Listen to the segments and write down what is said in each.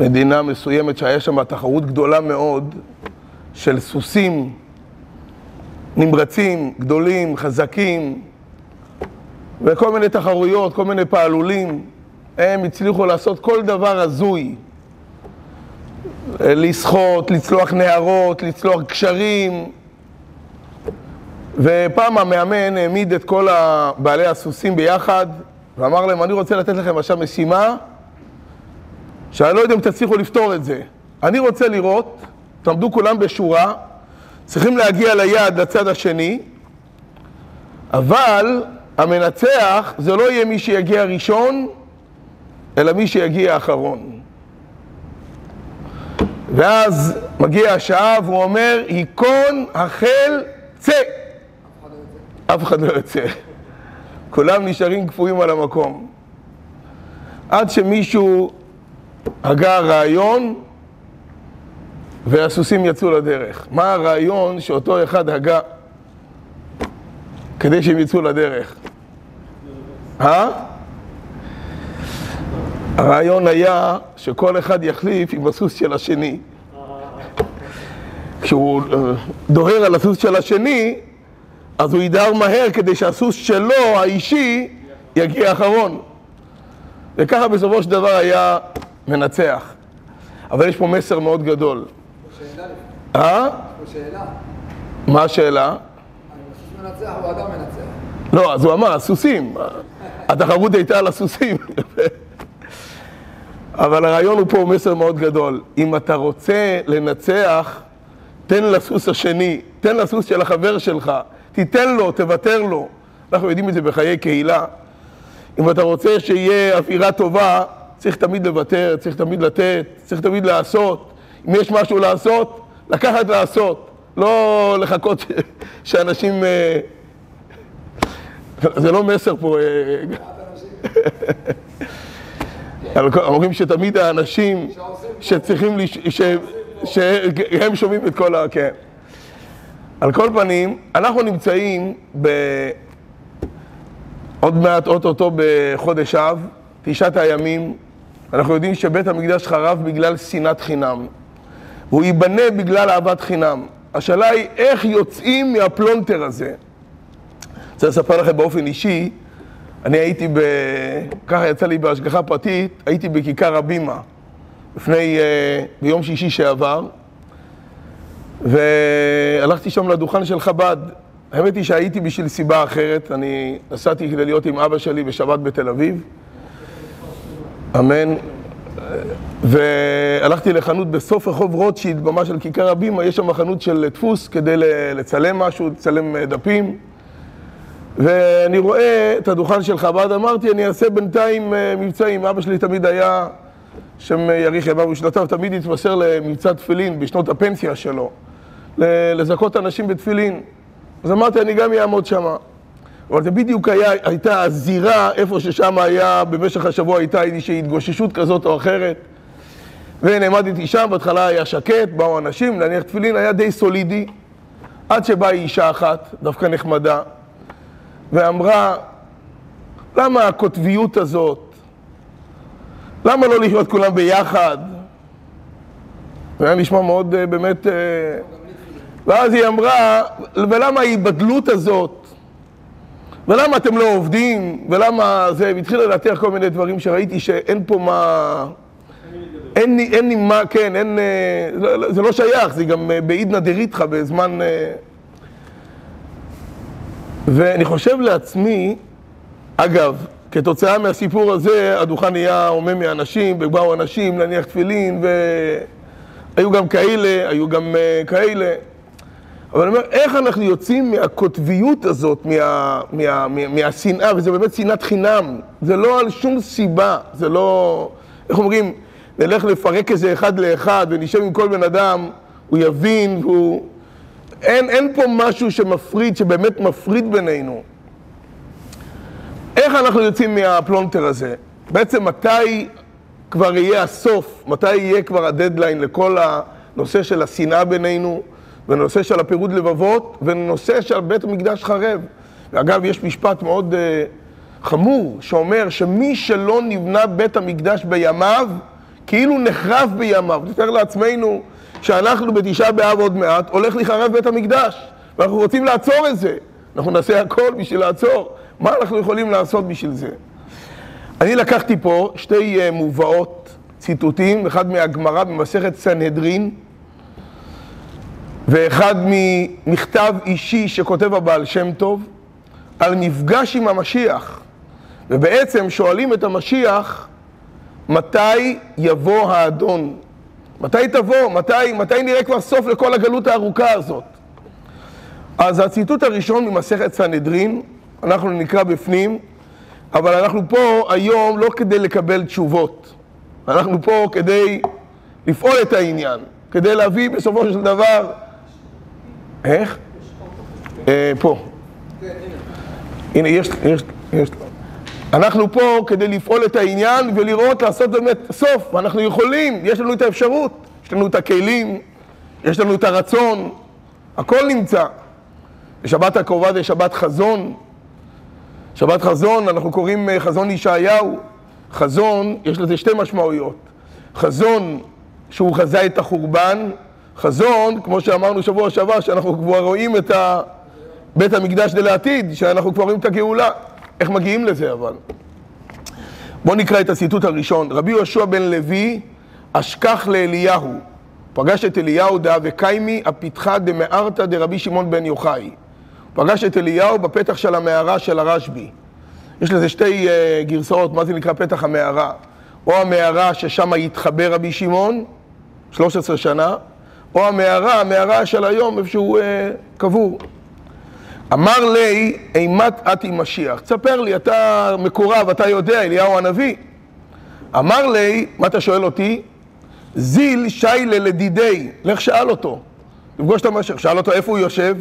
מדינה מסוימת שהיה שם תחרות גדולה מאוד של סוסים נמרצים, גדולים, חזקים, וכל מיני תחרויות, כל מיני פעלולים. הם הצליחו לעשות כל דבר הזוי. לשחות, לצלוח נהרות, לצלוח קשרים. ופעם המאמן העמיד את כל בעלי הסוסים ביחד ואמר להם, אני רוצה לתת לכם עכשיו משימה שאני לא יודע אם תצליחו לפתור את זה. אני רוצה לראות, תעמדו כולם בשורה, צריכים להגיע ליעד לצד השני, אבל המנצח זה לא יהיה מי שיגיע ראשון, אלא מי שיגיע אחרון. ואז מגיע השעה והוא אומר, ייכון החל צא. אף אחד לא יוצא. כולם נשארים קפואים על המקום. עד שמישהו הגה רעיון והסוסים יצאו לדרך. מה הרעיון שאותו אחד הגה כדי שהם יצאו לדרך? אה? הרעיון היה שכל אחד יחליף עם הסוס של השני. כשהוא אה, דוהר על הסוס של השני, אז הוא ידהר מהר כדי שהסוס שלו, האישי, יגיע אחרון. וככה בסופו של דבר היה מנצח. אבל יש פה מסר מאוד גדול. שאלה. אה? שאלה. מה השאלה? הסוס מנצח או אדם מנצח? לא, אז הוא אמר, הסוסים. התחרות הייתה על הסוסים. אבל הרעיון הוא פה מסר מאוד גדול. אם אתה רוצה לנצח, תן לסוס השני, תן לסוס של החבר שלך, תיתן לו, תוותר לו. אנחנו יודעים את זה בחיי קהילה. אם אתה רוצה שיהיה אווירה טובה, צריך תמיד לוותר, צריך תמיד לתת, צריך תמיד לעשות. אם יש משהו לעשות, לקחת לעשות. לא לחכות שאנשים... אה, זה לא מסר פה. אה, אומרים שתמיד האנשים שצריכים. שהם שומעים את כל ה... כן. על כל פנים, אנחנו נמצאים ב... עוד מעט, אוטוטו בחודש אב, תשעת הימים. אנחנו יודעים שבית המקדש חרב בגלל שנאת חינם. והוא ייבנה בגלל אהבת חינם. השאלה היא איך יוצאים מהפלונטר הזה. רוצה לספר לכם באופן אישי, אני הייתי ב... ככה יצא לי בהשגחה פרטית, הייתי בכיכר הבימה לפני... אה, ביום שישי שעבר, והלכתי שם לדוכן של חב"ד. האמת היא שהייתי בשביל סיבה אחרת, אני נסעתי כדי להיות עם אבא שלי בשבת בתל אביב, אמן. והלכתי לחנות בסוף רחוב רוטשילד, במה של כיכר הבימה, יש שם חנות של דפוס כדי לצלם משהו, לצלם דפים. ואני רואה את הדוכן של חב"ד, אמרתי, אני אעשה בינתיים אה, מבצעים. אבא שלי תמיד היה, שם יאריך ימיו ושנותיו, תמיד התמסר למבצע תפילין בשנות הפנסיה שלו, לזכות אנשים בתפילין. אז אמרתי, אני גם אעמוד שם. אבל זה בדיוק היה, הייתה הזירה, איפה ששם היה, במשך השבוע הייתה איזושהי התגוששות כזאת או אחרת. ונעמדתי שם, בהתחלה היה שקט, באו אנשים, להניח תפילין, היה די סולידי. עד שבאה אישה אחת, דווקא נחמדה, ואמרה, למה הקוטביות הזאת? למה לא לחיות כולם ביחד? זה היה נשמע מאוד אה, באמת... אה, ואז היא אמרה, ולמה ההיבדלות הזאת? ולמה אתם לא עובדים? ולמה זה? והתחילה לנתח כל מיני דברים שראיתי שאין פה מה... אין לי, אין לי מה, כן, אין... אה, זה לא שייך, זה גם בעידנא דריתחא בזמן... ואני חושב לעצמי, אגב, כתוצאה מהסיפור הזה, הדוכן נהיה הומה מאנשים, ובאו אנשים להניח תפילין, והיו גם כאלה, היו גם uh, כאלה. אבל אני אומר, איך אנחנו יוצאים מהקוטביות הזאת, מה, מה, מה, מהשנאה, וזה באמת שנאת חינם, זה לא על שום סיבה, זה לא, איך אומרים, נלך לפרק איזה אחד לאחד ונשב עם כל בן אדם, הוא יבין והוא... אין, אין פה משהו שמפריד, שבאמת מפריד בינינו. איך אנחנו יוצאים מהפלונטר הזה? בעצם מתי כבר יהיה הסוף? מתי יהיה כבר הדדליין לכל הנושא של השנאה בינינו, ונושא של הפירוד לבבות, ונושא של בית המקדש חרב? ואגב, יש משפט מאוד אה, חמור שאומר שמי שלא נבנה בית המקדש בימיו, כאילו נחרב בימיו. נתאר לעצמנו שאנחנו בתשעה באב עוד מעט, הולך להיחרב בית המקדש, ואנחנו רוצים לעצור את זה. אנחנו נעשה הכל בשביל לעצור. מה אנחנו יכולים לעשות בשביל זה? אני לקחתי פה שתי uh, מובאות, ציטוטים, אחד מהגמרא במסכת סנהדרין, ואחד ממכתב אישי שכותב הבעל שם טוב, על מפגש עם המשיח. ובעצם שואלים את המשיח, מתי יבוא האדון? מתי תבוא? מתי, מתי נראה כבר סוף לכל הגלות הארוכה הזאת? אז הציטוט הראשון ממסכת סנהדרין, אנחנו נקרא בפנים, אבל אנחנו פה היום לא כדי לקבל תשובות. אנחנו פה כדי לפעול את העניין, כדי להביא בסופו של דבר... איך? אה, פה. הנה, יש, יש, יש. אנחנו פה כדי לפעול את העניין ולראות, לעשות באמת סוף. ואנחנו יכולים, יש לנו את האפשרות, יש לנו את הכלים, יש לנו את הרצון, הכל נמצא. בשבת הקרובה זה שבת חזון. שבת חזון, אנחנו קוראים אה, חזון ישעיהו. חזון, יש לזה שתי משמעויות. חזון שהוא חזה את החורבן, חזון, כמו שאמרנו שבוע שעבר, שאנחנו כבר רואים את בית המקדש לעתיד, שאנחנו כבר רואים את הגאולה. איך מגיעים לזה אבל? בואו נקרא את הציטוט הראשון. רבי יהושע בן לוי, אשכח לאליהו. פגש את אליהו דאה וקיימי, הפתחה דמארתא דרבי שמעון בן יוחאי. פגש את אליהו בפתח של המערה של הרשב"י. יש לזה שתי uh, גרסאות, מה זה נקרא פתח המערה. או המערה ששם התחבר רבי שמעון, 13 שנה, או המערה, המערה של היום, איפה שהוא uh, קבור. אמר לי, אימת את עם משיח. תספר לי, אתה מקורב, אתה יודע, אליהו הנביא. אמר לי, מה אתה שואל אותי? זיל שיילה לדידי, לך שאל אותו. לפגוש את המשיח, שאל אותו איפה הוא יושב.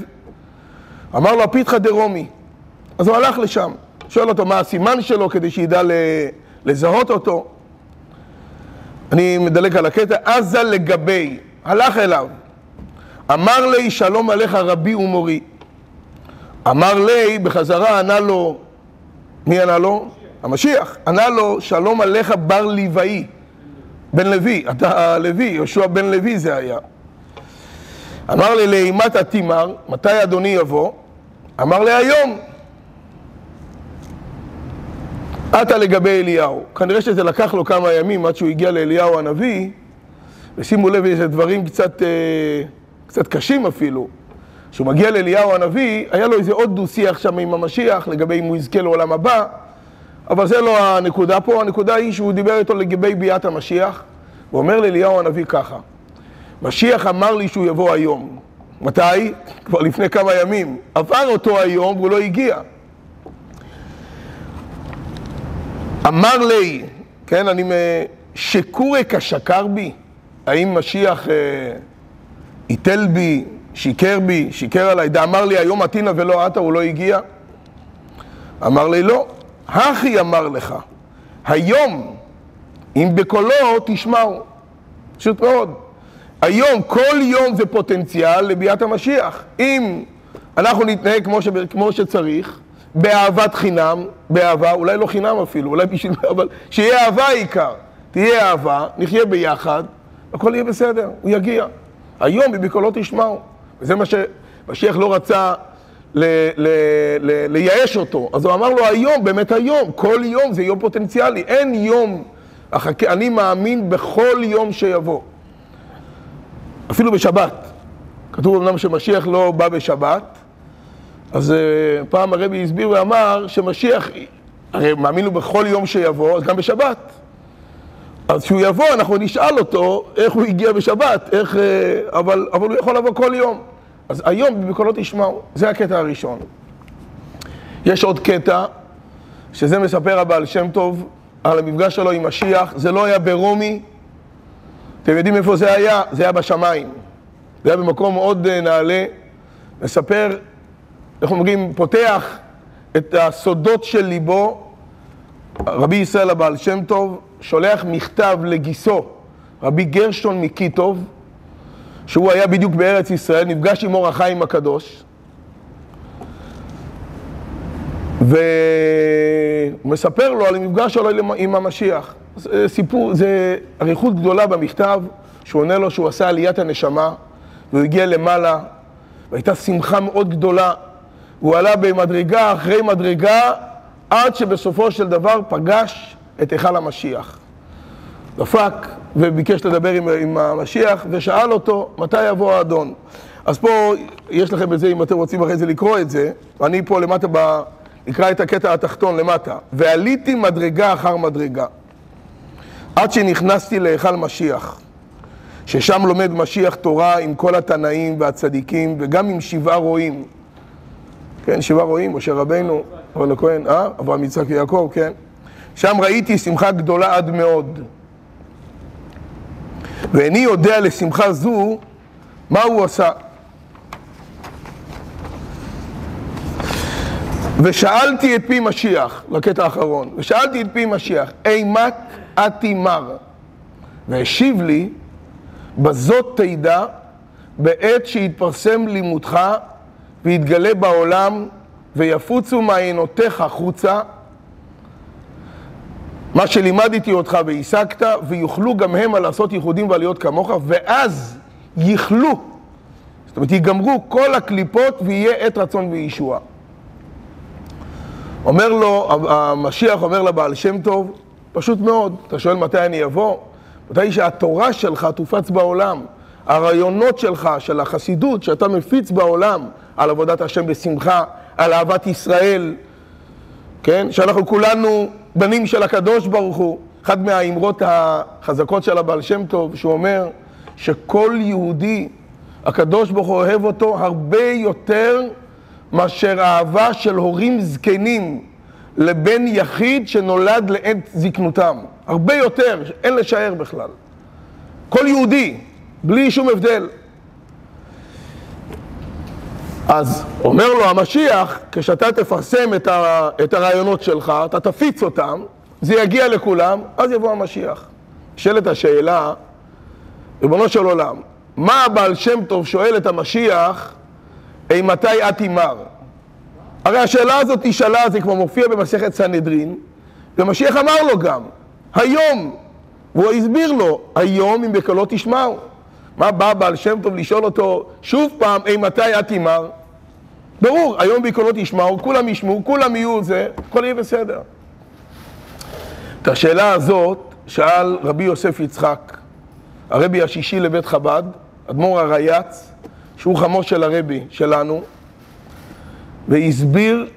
אמר לו, הפיתחא דרומי. אז הוא הלך לשם. שואל אותו מה הסימן שלו כדי שידע לזהות אותו. אני מדלג על הקטע, עזה לגבי, הלך אליו. אמר לי, שלום עליך רבי ומורי. אמר לי, בחזרה ענה לו, מי ענה לו? המשיח. ענה לו, שלום עליך בר לוואי, בן לוי, אתה לוי, יהושע בן לוי זה היה. אמר לי, לאימת התימר, מתי אדוני יבוא? אמר לי, היום. עתה לגבי אליהו. כנראה שזה לקח לו כמה ימים עד שהוא הגיע לאליהו הנביא, ושימו לב, יש דברים קצת, אה, קצת קשים אפילו. כשהוא מגיע לאליהו הנביא, היה לו איזה עוד דו-שיח שם עם המשיח לגבי אם הוא יזכה לעולם הבא, אבל זה לא הנקודה פה, הנקודה היא שהוא דיבר איתו לגבי ביאת המשיח, הוא אומר לאליהו הנביא ככה, משיח אמר לי שהוא יבוא היום. מתי? כבר לפני כמה ימים. עבר אותו היום והוא לא הגיע. אמר לי, כן, אני... שקורי כשקר בי? האם משיח אה, איתל בי, שיקר בי, שיקר עליי, דאמר לי היום עתינה ולא עתה, הוא לא הגיע? אמר לי לא, הכי אמר לך, היום אם בקולו תשמעו. פשוט מאוד. היום, כל יום זה פוטנציאל לביאת המשיח. אם אנחנו נתנהג כמו, ש... כמו שצריך, באהבת חינם, באהבה, אולי לא חינם אפילו, אולי בשביל... אבל שיהיה אהבה העיקר. תהיה אהבה, נחיה ביחד, הכל יהיה בסדר, הוא יגיע. היום בקולו תשמעו. וזה מה שמשיח לא רצה ל, ל, ל, לייאש אותו. אז הוא אמר לו היום, באמת היום, כל יום זה יום פוטנציאלי. אין יום, אחכה, אני מאמין בכל יום שיבוא. אפילו בשבת. כתוב אמנם שמשיח לא בא בשבת, אז uh, פעם הרבי הסביר ואמר שמשיח, הרי מאמין לו בכל יום שיבוא, אז גם בשבת. אז כשהוא יבוא, אנחנו נשאל אותו איך הוא הגיע בשבת, איך, אה, אבל, אבל הוא יכול לבוא כל יום. אז היום בקולות תשמעו, זה הקטע הראשון. יש עוד קטע, שזה מספר הבעל שם טוב על המפגש שלו עם משיח, זה לא היה ברומי, אתם יודעים איפה זה היה? זה היה בשמיים. זה היה במקום מאוד אה, נעלה, מספר, איך אומרים, פותח את הסודות של ליבו, רבי ישראל הבעל שם טוב, שולח מכתב לגיסו, רבי גרשון מקיטוב, שהוא היה בדיוק בארץ ישראל, נפגש עם אור החיים הקדוש, והוא מספר לו על המפגש שלו עם המשיח. זה סיפור, זה אריכות גדולה במכתב, שהוא עונה לו שהוא עשה עליית הנשמה, והוא הגיע למעלה, והייתה שמחה מאוד גדולה. הוא עלה במדרגה אחרי מדרגה, עד שבסופו של דבר פגש את היכל המשיח. דפק וביקש לדבר עם, עם המשיח, ושאל אותו, מתי יבוא האדון? אז פה יש לכם את זה, אם אתם רוצים אחרי זה לקרוא את זה, אני פה למטה, ב... נקרא את הקטע התחתון למטה. ועליתי מדרגה אחר מדרגה, עד שנכנסתי להיכל משיח, ששם לומד משיח תורה עם כל התנאים והצדיקים, וגם עם שבעה רועים. כן, שבעה רועים, משה רבנו, אבל הכהן, אה? אברהם יצחק ויעקב, כן. שם ראיתי שמחה גדולה עד מאוד. ואיני יודע לשמחה זו מה הוא עשה. ושאלתי את פי משיח, לקטע האחרון, ושאלתי את פי משיח, אימת אתי מר? והשיב לי, בזאת תדע, בעת שיתפרסם לימודך ויתגלה בעולם ויפוצו מעיינותיך חוצה, מה שלימדתי אותך והשגת, ויוכלו גם המה לעשות ייחודים ועליות כמוך, ואז יכלו, זאת אומרת, ייגמרו כל הקליפות ויהיה עת רצון וישוע. אומר לו, המשיח אומר לבעל שם טוב, פשוט מאוד, אתה שואל מתי אני אבוא? מתי שהתורה שלך תופץ בעולם, הרעיונות שלך, של החסידות, שאתה מפיץ בעולם, על עבודת השם בשמחה, על אהבת ישראל, כן? שאנחנו כולנו בנים של הקדוש ברוך הוא. אחת מהאמרות החזקות של הבעל שם טוב, שהוא אומר שכל יהודי, הקדוש ברוך הוא אוהב אותו הרבה יותר מאשר אהבה של הורים זקנים לבן יחיד שנולד לעת זקנותם. הרבה יותר, אין לשער בכלל. כל יהודי, בלי שום הבדל. אז אומר לו המשיח, כשאתה תפרסם את, ה, את הרעיונות שלך, אתה תפיץ אותם, זה יגיע לכולם, אז יבוא המשיח. נשאלת השאלה, ריבונו של עולם, מה הבעל שם טוב שואל את המשיח, אימתי את תימר? הרי השאלה הזאת נשאלה, זה כבר מופיע במסכת סנהדרין, ומשיח אמר לו גם, היום, והוא הסביר לו, היום אם בקולות תשמעו. מה בא בעל שם טוב לשאול אותו שוב פעם, אימתי את תימר? ברור, היום בקולות ישמעו, כולם ישמעו, כולם יהיו זה, הכל יהיה בסדר. את השאלה הזאת שאל רבי יוסף יצחק, הרבי השישי לבית חב"ד, אדמו"ר הרייץ, שהוא חמו של הרבי שלנו, והסביר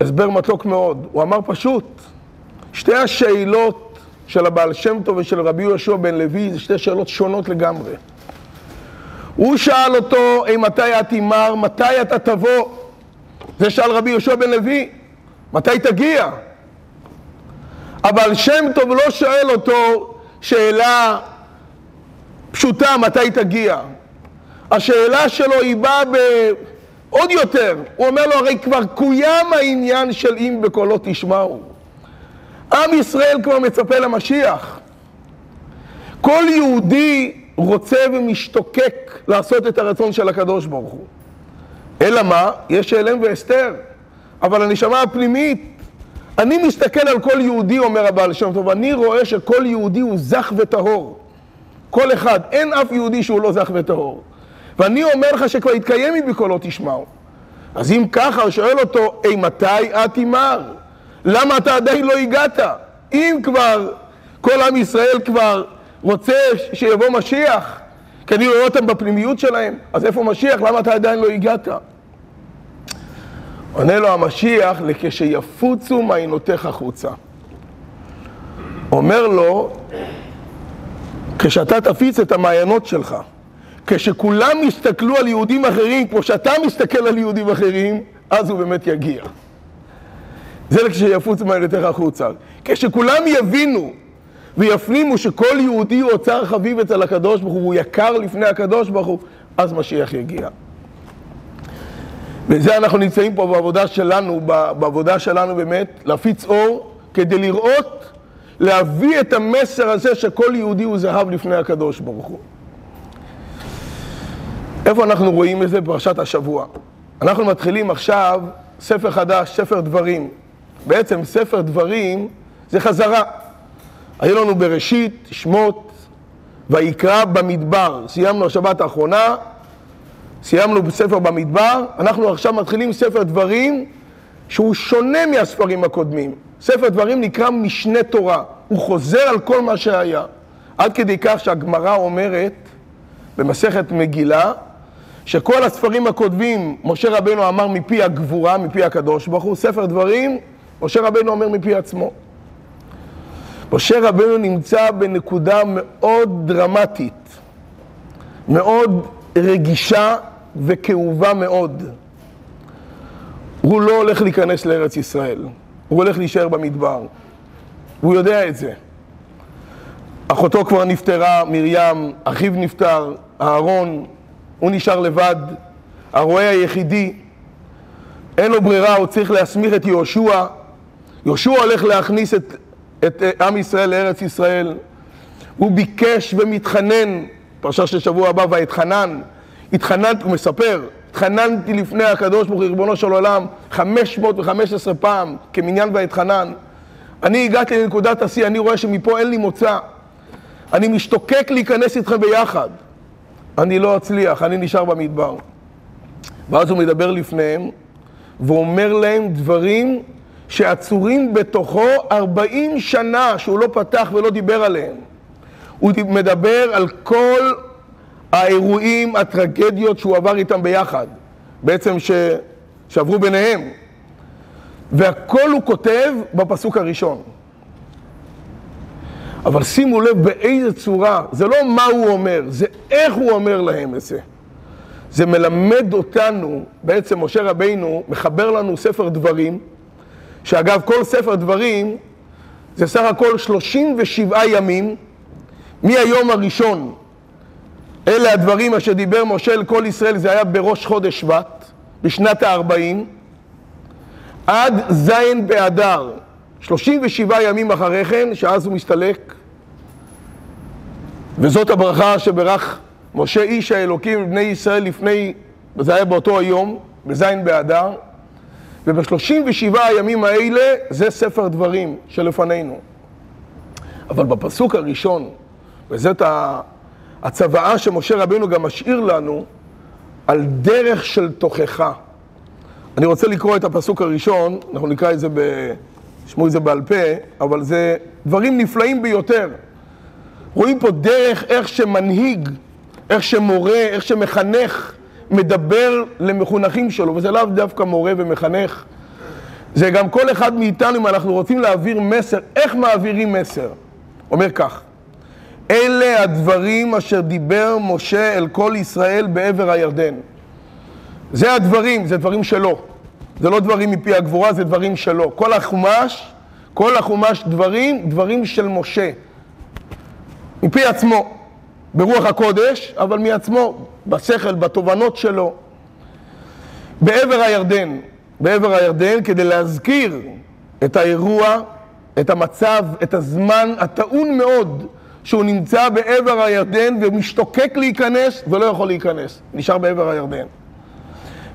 הסבר מתוק מאוד. הוא אמר פשוט, שתי השאלות של הבעל שם טוב ושל רבי יהושע בן לוי זה שתי שאלות שונות לגמרי. הוא שאל אותו, אם מתי את תימר, מתי אתה תבוא? זה שאל רבי יהושע בן לוי, מתי תגיע? אבל שם טוב לא שואל אותו שאלה פשוטה, מתי תגיע? השאלה שלו היא באה בעוד יותר. הוא אומר לו, הרי כבר קוים העניין של אם בקולו תשמעו. עם ישראל כבר מצפה למשיח. כל יהודי רוצה ומשתוקק לעשות את הרצון של הקדוש ברוך הוא. אלא מה? יש הלם והסתר. אבל הנשמה הפנימית, אני מסתכל על כל יהודי, אומר הבעל שם טוב, אני רואה שכל יהודי הוא זך וטהור. כל אחד, אין אף יהודי שהוא לא זך וטהור. ואני אומר לך שכבר התקיים מבקולו תשמעו. אז אם ככה, שואל אותו, אי מתי את תימר? למה אתה עדיין לא הגעת? אם כבר כל עם ישראל כבר רוצה שיבוא משיח, כי אני רואה אותם בפנימיות שלהם, אז איפה משיח? למה אתה עדיין לא הגעת? עונה לו המשיח, לכשיפוצו מעיינותיך החוצה. אומר לו, כשאתה תפיץ את המעיינות שלך, כשכולם יסתכלו על יהודים אחרים כמו שאתה מסתכל על יהודים אחרים, אז הוא באמת יגיע. זה כשיפוצו מעיינותיך החוצה. כשכולם יבינו ויפנימו שכל יהודי הוא אוצר חביב אצל הקדוש ברוך הוא, הוא יקר לפני הקדוש ברוך הוא, אז משיח יגיע. וזה אנחנו נמצאים פה בעבודה שלנו, בעבודה שלנו באמת, להפיץ אור, כדי לראות, להביא את המסר הזה שכל יהודי הוא זהב לפני הקדוש ברוך הוא. איפה אנחנו רואים את זה? בפרשת השבוע. אנחנו מתחילים עכשיו ספר חדש, ספר דברים. בעצם ספר דברים זה חזרה. היו לנו בראשית, שמות, ויקרא במדבר. סיימנו השבת האחרונה, סיימנו בספר במדבר, אנחנו עכשיו מתחילים ספר דברים שהוא שונה מהספרים הקודמים. ספר דברים נקרא משנה תורה, הוא חוזר על כל מה שהיה. עד כדי כך שהגמרא אומרת במסכת מגילה, שכל הספרים הקודמים, משה רבנו אמר מפי הגבורה, מפי הקדוש ברוך הוא, ספר דברים, משה רבנו אומר מפי עצמו. משה רבנו נמצא בנקודה מאוד דרמטית, מאוד רגישה וכאובה מאוד. הוא לא הולך להיכנס לארץ ישראל, הוא הולך להישאר במדבר. הוא יודע את זה. אחותו כבר נפטרה, מרים, אחיו נפטר, אהרון, הוא נשאר לבד, הרועה היחידי, אין לו ברירה, הוא צריך להסמיך את יהושע. יהושע הולך להכניס את, את עם ישראל לארץ ישראל. הוא ביקש ומתחנן, פרשה של שבוע הבא, ואתחנן, התחננתי, הוא מספר, התחננתי לפני הקדוש ברוך הוא, ריבונו של עולם, 515 פעם, כמניין ואתחנן. אני הגעתי לנקודת השיא, אני רואה שמפה אין לי מוצא. אני משתוקק להיכנס איתכם ביחד. אני לא אצליח, אני נשאר במדבר. ואז הוא מדבר לפניהם, ואומר להם דברים שעצורים בתוכו 40 שנה שהוא לא פתח ולא דיבר עליהם. הוא מדבר על כל האירועים, הטרגדיות שהוא עבר איתם ביחד, בעצם ש... שעברו ביניהם. והכל הוא כותב בפסוק הראשון. אבל שימו לב באיזה צורה, זה לא מה הוא אומר, זה איך הוא אומר להם את זה. זה מלמד אותנו, בעצם משה רבינו מחבר לנו ספר דברים, שאגב כל ספר דברים זה סך הכל 37 ימים מהיום הראשון. אלה הדברים אשר דיבר משה אל כל ישראל, זה היה בראש חודש שבט, בשנת ה-40, עד ז' באדר, 37 ימים אחרי כן, שאז הוא מסתלק, וזאת הברכה שברך משה איש האלוקים לבני ישראל לפני, זה היה באותו היום, בז' באדר, וב-37 הימים האלה זה ספר דברים שלפנינו. אבל בפסוק הראשון, וזאת הצוואה שמשה רבינו גם משאיר לנו, על דרך של תוכחה. אני רוצה לקרוא את הפסוק הראשון, אנחנו נקרא את זה, ב... תשמעו את זה בעל פה, אבל זה דברים נפלאים ביותר. רואים פה דרך איך שמנהיג, איך שמורה, איך שמחנך, מדבר למחונכים שלו, וזה לאו דווקא מורה ומחנך, זה גם כל אחד מאיתנו, אם אנחנו רוצים להעביר מסר, איך מעבירים מסר? אומר כך, אלה הדברים אשר דיבר משה אל כל ישראל בעבר הירדן. זה הדברים, זה דברים שלו. זה לא דברים מפי הגבורה, זה דברים שלו. כל החומש, כל החומש דברים, דברים של משה. מפי עצמו, ברוח הקודש, אבל מעצמו, בשכל, בתובנות שלו. בעבר הירדן, בעבר הירדן, כדי להזכיר את האירוע, את המצב, את הזמן הטעון מאוד שהוא נמצא בעבר הירדן ומשתוקק להיכנס ולא יכול להיכנס, נשאר בעבר הירדן.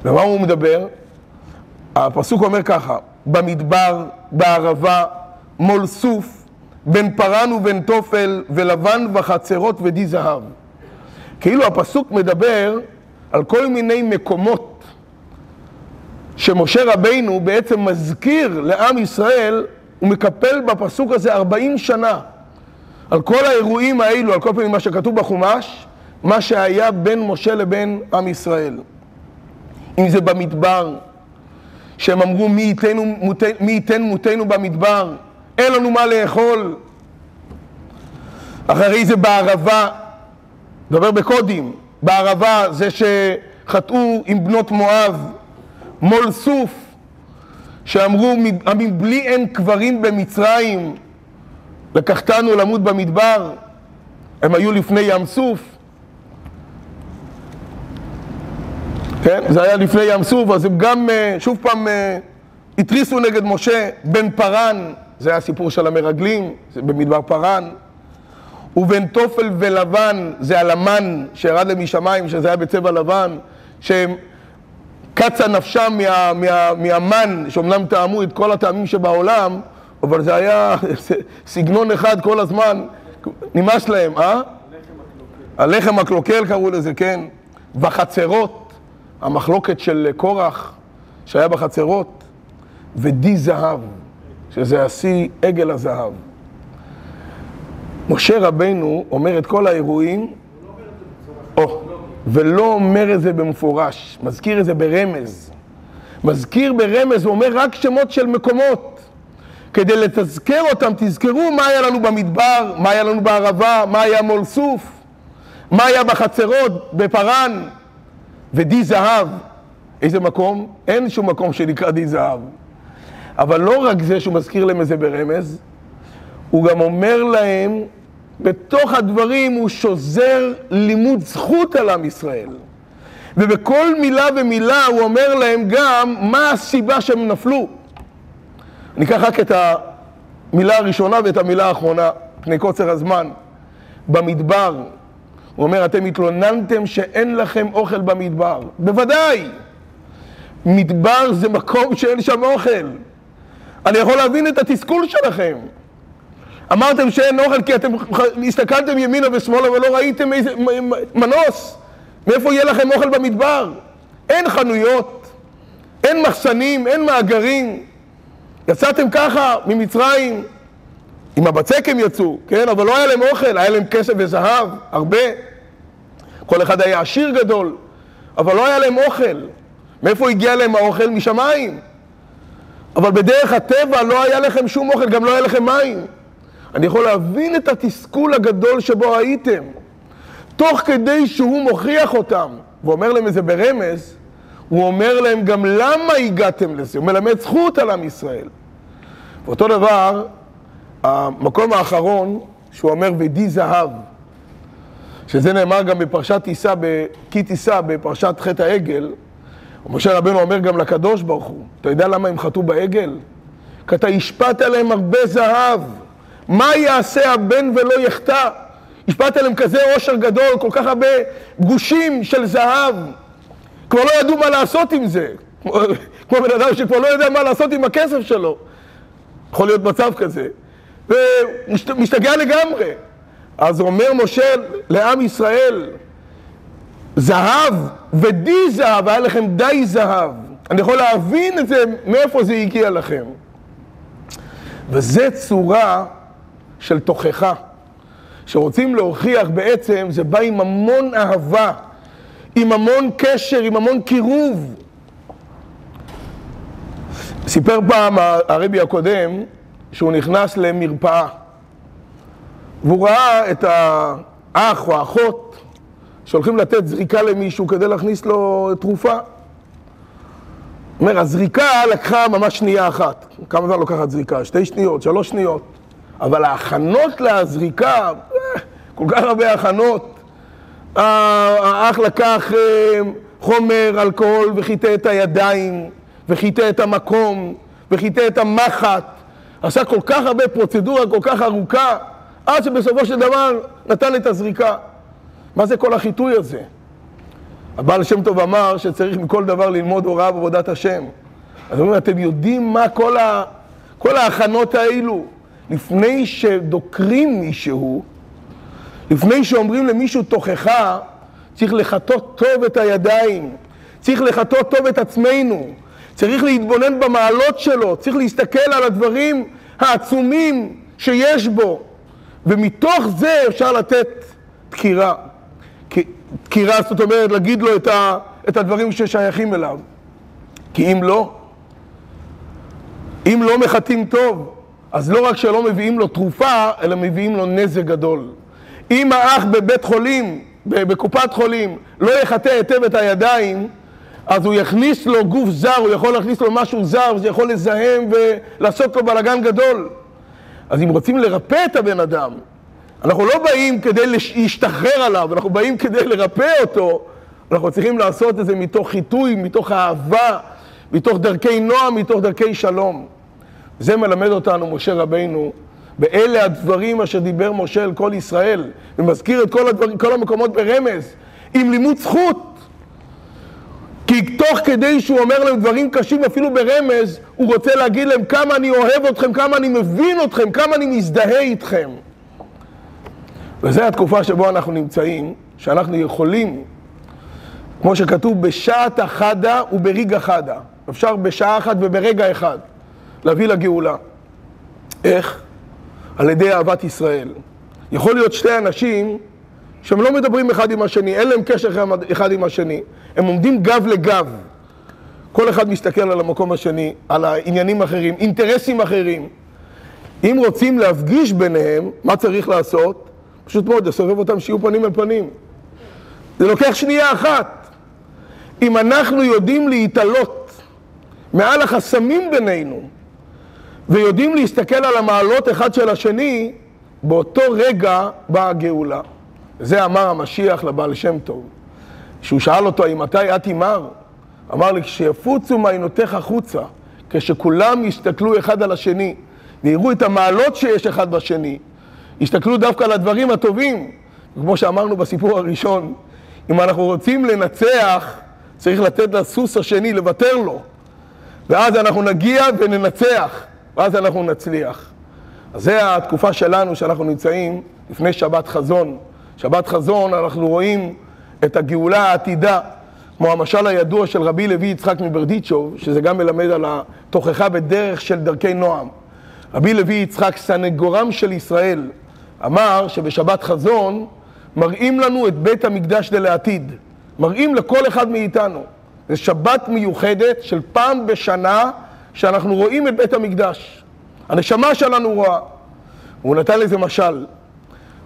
ומה הוא מדבר? הפסוק אומר ככה, במדבר, בערבה, מול סוף, בין פרן ובין תופל, ולבן וחצרות ודי זהב. כאילו הפסוק מדבר על כל מיני מקומות שמשה רבינו בעצם מזכיר לעם ישראל, הוא מקפל בפסוק הזה 40 שנה על כל האירועים האלו, על כל פעמים מה שכתוב בחומש, מה שהיה בין משה לבין עם ישראל. אם זה במדבר, שהם אמרו מי ייתן מותנו במדבר, אין לנו מה לאכול. אחרי זה בערבה, מדבר בקודים, בערבה זה שחטאו עם בנות מואב, מול סוף, שאמרו מבלי אין קברים במצרים, לקחתנו למות במדבר, הם היו לפני ים סוף. כן, זה היה לפני ים סוף, אז הם גם אה, שוב פעם אה, התריסו נגד משה, בן פרן, זה הסיפור של המרגלים, זה במדבר פרן. ובין תופל ולבן, זה הלמן שירד להם משמיים, שזה היה בצבע לבן, שהם קצה נפשם מה, מה, מהמן, שאומנם טעמו את כל הטעמים שבעולם, אבל זה היה סגנון אחד כל הזמן, נמאס להם, אה? הלחם הקלוקל קראו לזה, כן. בחצרות, המחלוקת של קורח שהיה בחצרות, ודי זהב, שזה השיא עגל הזהב. משה רבנו אומר את כל האירועים, או, ולא אומר את זה במפורש, מזכיר את זה ברמז. מזכיר ברמז, הוא אומר רק שמות של מקומות. כדי לתזכר אותם, תזכרו מה היה לנו במדבר, מה היה לנו בערבה, מה היה מול סוף, מה היה בחצרות, בפרן, ודי זהב. איזה מקום? אין שום מקום שנקרא די זהב. אבל לא רק זה שהוא מזכיר להם את זה ברמז, הוא גם אומר להם, בתוך הדברים הוא שוזר לימוד זכות על עם ישראל. ובכל מילה ומילה הוא אומר להם גם מה הסיבה שהם נפלו. ניקח רק את המילה הראשונה ואת המילה האחרונה, פני קוצר הזמן. במדבר, הוא אומר, אתם התלוננתם שאין לכם אוכל במדבר. בוודאי! מדבר זה מקום שאין שם אוכל. אני יכול להבין את התסכול שלכם. אמרתם שאין אוכל כי אתם הסתכלתם ימינה ושמאלה ולא ראיתם איזה מנוס. מאיפה יהיה לכם אוכל במדבר? אין חנויות, אין מחסנים, אין מאגרים. יצאתם ככה ממצרים, עם הבצק הם יצאו, כן? אבל לא היה להם אוכל, היה להם כסף וזהב, הרבה. כל אחד היה עשיר גדול, אבל לא היה להם אוכל. מאיפה הגיע להם האוכל? משמיים. אבל בדרך הטבע לא היה לכם שום אוכל, גם לא היה לכם מים. אני יכול להבין את התסכול הגדול שבו הייתם. תוך כדי שהוא מוכיח אותם, ואומר להם את זה ברמז, הוא אומר להם גם למה הגעתם לזה, הוא מלמד זכות על עם ישראל. ואותו דבר, המקום האחרון, שהוא אומר ודי זהב, שזה נאמר גם בפרשת תישא, כי תישא, בפרשת חטא העגל, משה רבנו אומר גם לקדוש ברוך הוא, אתה יודע למה הם חטאו בעגל? כי אתה השפעת עליהם הרבה זהב. מה יעשה הבן ולא יחטא? השפעת עליהם כזה עושר גדול, כל כך הרבה גושים של זהב. כבר לא ידעו מה לעשות עם זה. כמו בן אדם שכבר לא יודע מה לעשות עם הכסף שלו. יכול להיות מצב כזה. ומשתגע לגמרי. אז אומר משה לעם ישראל, זהב ודי זהב, היה לכם די זהב. אני יכול להבין את זה, מאיפה זה הגיע לכם. וזה צורה של תוכחה. שרוצים להוכיח בעצם, זה בא עם המון אהבה, עם המון קשר, עם המון קירוב. סיפר פעם הרבי הקודם שהוא נכנס למרפאה והוא ראה את האח או האחות שהולכים לתת זריקה למישהו כדי להכניס לו תרופה. אומר, הזריקה לקחה ממש שנייה אחת. כמה זמן לוקחת זריקה? שתי שניות, שלוש שניות. אבל ההכנות לזריקה, כל כך הרבה הכנות. האח לקח אה, חומר אלכוהול וחיטא את הידיים, וחיטא את המקום, וחיטא את המחט. עשה כל כך הרבה פרוצדורה כל כך ארוכה, עד שבסופו של דבר נתן את הזריקה. מה זה כל החיטוי הזה? הבעל שם טוב אמר שצריך מכל דבר ללמוד הוראה בעבודת השם. אז הוא אומר, אתם יודעים מה כל, ה... כל ההכנות האלו? לפני שדוקרים מישהו, לפני שאומרים למישהו תוכחה, צריך לחטות טוב את הידיים, צריך לחטות טוב את עצמנו, צריך להתבונן במעלות שלו, צריך להסתכל על הדברים העצומים שיש בו, ומתוך זה אפשר לתת דקירה. דקירה, זאת אומרת, להגיד לו את, ה, את הדברים ששייכים אליו. כי אם לא, אם לא מחטאים טוב, אז לא רק שלא מביאים לו תרופה, אלא מביאים לו נזק גדול. אם האח בבית חולים, בקופת חולים, לא יחטא היטב את הידיים, אז הוא יכניס לו גוף זר, הוא יכול להכניס לו משהו זר, וזה יכול לזהם ולעשות לו בלאגן גדול. אז אם רוצים לרפא את הבן אדם, אנחנו לא באים כדי להשתחרר עליו, אנחנו באים כדי לרפא אותו, אנחנו צריכים לעשות את זה מתוך חיטוי, מתוך אהבה, מתוך דרכי נועם, מתוך דרכי שלום. זה מלמד אותנו משה רבינו, ואלה הדברים אשר דיבר משה אל כל ישראל, ומזכיר את כל, הדבר, כל המקומות ברמז, עם לימוד זכות. כי תוך כדי שהוא אומר להם דברים קשים, אפילו ברמז, הוא רוצה להגיד להם כמה אני אוהב אתכם, כמה אני מבין אתכם, כמה אני מזדהה איתכם. וזו התקופה שבו אנחנו נמצאים, שאנחנו יכולים, כמו שכתוב, בשעת החדה וברגע חדה. אפשר בשעה אחת וברגע אחד להביא לגאולה. איך? על ידי אהבת ישראל. יכול להיות שתי אנשים שהם לא מדברים אחד עם השני, אין להם קשר אחד עם השני. הם עומדים גב לגב. כל אחד מסתכל על המקום השני, על העניינים האחרים, אינטרסים אחרים. אם רוצים להפגיש ביניהם, מה צריך לעשות? פשוט מאוד, לסובב אותם שיהיו פנים אל פנים. זה לוקח שנייה אחת. אם אנחנו יודעים להתעלות מעל החסמים בינינו, ויודעים להסתכל על המעלות אחד של השני, באותו רגע באה הגאולה. זה אמר המשיח לבעל שם טוב. כשהוא שאל אותו, האם מתי את תימר? אמר לי, כשיפוצו מעיינותיך החוצה, כשכולם יסתכלו אחד על השני, ויראו את המעלות שיש אחד בשני, יסתכלו דווקא על הדברים הטובים. כמו שאמרנו בסיפור הראשון, אם אנחנו רוצים לנצח, צריך לתת לסוס השני, לוותר לו. ואז אנחנו נגיע וננצח, ואז אנחנו נצליח. אז זה התקופה שלנו שאנחנו נמצאים לפני שבת חזון. שבת חזון אנחנו רואים את הגאולה העתידה, כמו המשל הידוע של רבי לוי יצחק מברדיצ'וב, שזה גם מלמד על התוכחה בדרך של דרכי נועם. רבי לוי יצחק, סנגורם של ישראל, אמר שבשבת חזון מראים לנו את בית המקדש דלעתיד. מראים לכל אחד מאיתנו. זו שבת מיוחדת של פעם בשנה שאנחנו רואים את בית המקדש. הנשמה שלנו רואה. הוא נתן לזה משל.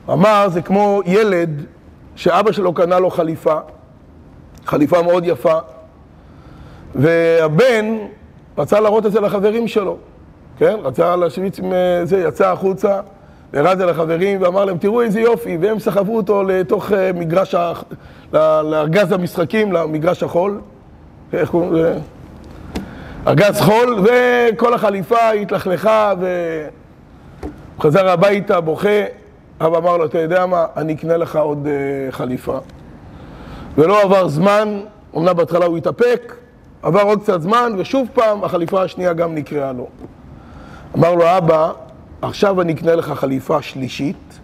אמר, זה כמו ילד שאבא שלו קנה לו חליפה, חליפה מאוד יפה, והבן רצה להראות את זה לחברים שלו, כן? רצה להשוויץ עם זה, יצא החוצה, הראה את זה לחברים ואמר להם, תראו איזה יופי, והם סחבו אותו לתוך מגרש, לארגז המשחקים, למגרש החול, איך קוראים לזה? ארגז חול, וכל החליפה התלכלכה, והוא חזר הביתה, בוכה. אבא אמר לו, אתה יודע מה, אני אקנה לך עוד uh, חליפה. ולא עבר זמן, אמנם בהתחלה הוא התאפק, עבר עוד קצת זמן, ושוב פעם החליפה השנייה גם נקראה לו. אמר לו, אבא, עכשיו אני אקנה לך חליפה שלישית,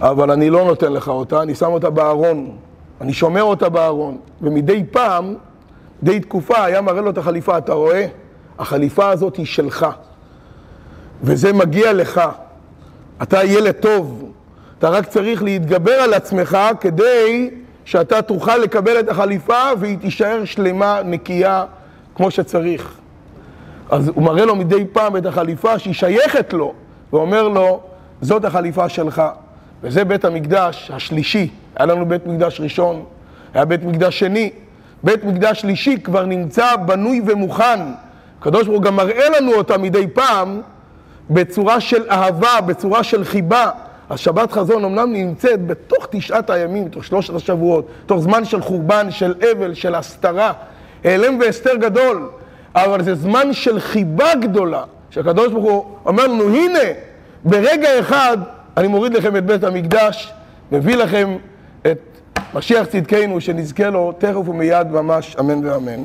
אבל אני לא נותן לך אותה, אני שם אותה בארון, אני שומר אותה בארון, ומדי פעם, די תקופה, היה מראה לו את החליפה, אתה רואה? החליפה הזאת היא שלך, וזה מגיע לך. אתה ילד טוב, אתה רק צריך להתגבר על עצמך כדי שאתה תוכל לקבל את החליפה והיא תישאר שלמה, נקייה, כמו שצריך. אז הוא מראה לו מדי פעם את החליפה שהיא שייכת לו, ואומר לו, זאת החליפה שלך. וזה בית המקדש השלישי. היה לנו בית מקדש ראשון, היה בית מקדש שני. בית מקדש שלישי כבר נמצא בנוי ומוכן. הקדוש ברוך הוא גם מראה לנו אותה מדי פעם בצורה של אהבה, בצורה של חיבה. השבת חזון אמנם נמצאת בתוך תשעת הימים, בתוך שלושת השבועות, תוך זמן של חורבן, של אבל, של הסתרה, העלם והסתר גדול, אבל זה זמן של חיבה גדולה, שהקדוש ברוך הוא אומר לנו, הנה, ברגע אחד אני מוריד לכם את בית המקדש, מביא לכם את משיח צדקנו, שנזכה לו תכף ומיד ממש, אמן ואמן.